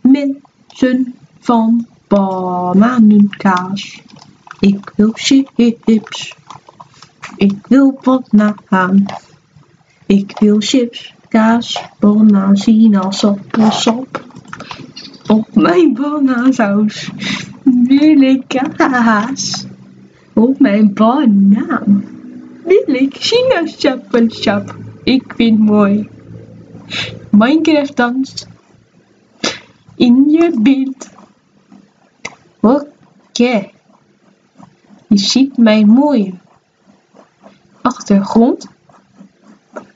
Mensen van bananenkaas. Ik wil chips. Ik wil banaan. Ik wil chips, kaas, banaan, sinaasappelsap. Op mijn banaansaus wil ik kaas. Op mijn banaan wil ik sinaasappelsap. Ik vind mooi. Minecraft danst in je beeld. Oké. Je ziet mijn mooie achtergrond.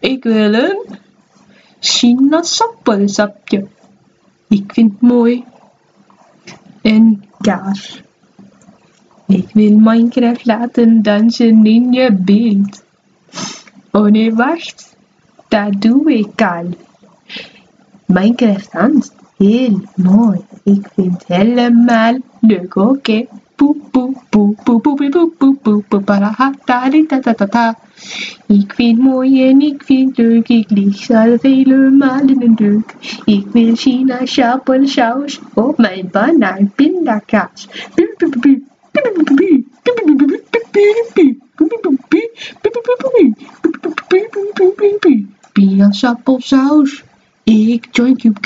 Ik wil een sinaasappelsapje. Ik vind het mooi. En kaas. Ik wil Minecraft laten dansen in je beeld. Oh nee, wacht. Dat doe ik al. Minecraft danst heel mooi. Ik vind helemaal leuk. Oké. Poe poe poe poe poe poe poe poe poe poe para ta ta ta ta ta. Ik vind mooi en ik vind leuk. Ik lig zelf helemaal in een deuk. Ik wil sinaasappelsaus op mijn banaan pindakaas. Sinaasappelsaus. Ik join Cube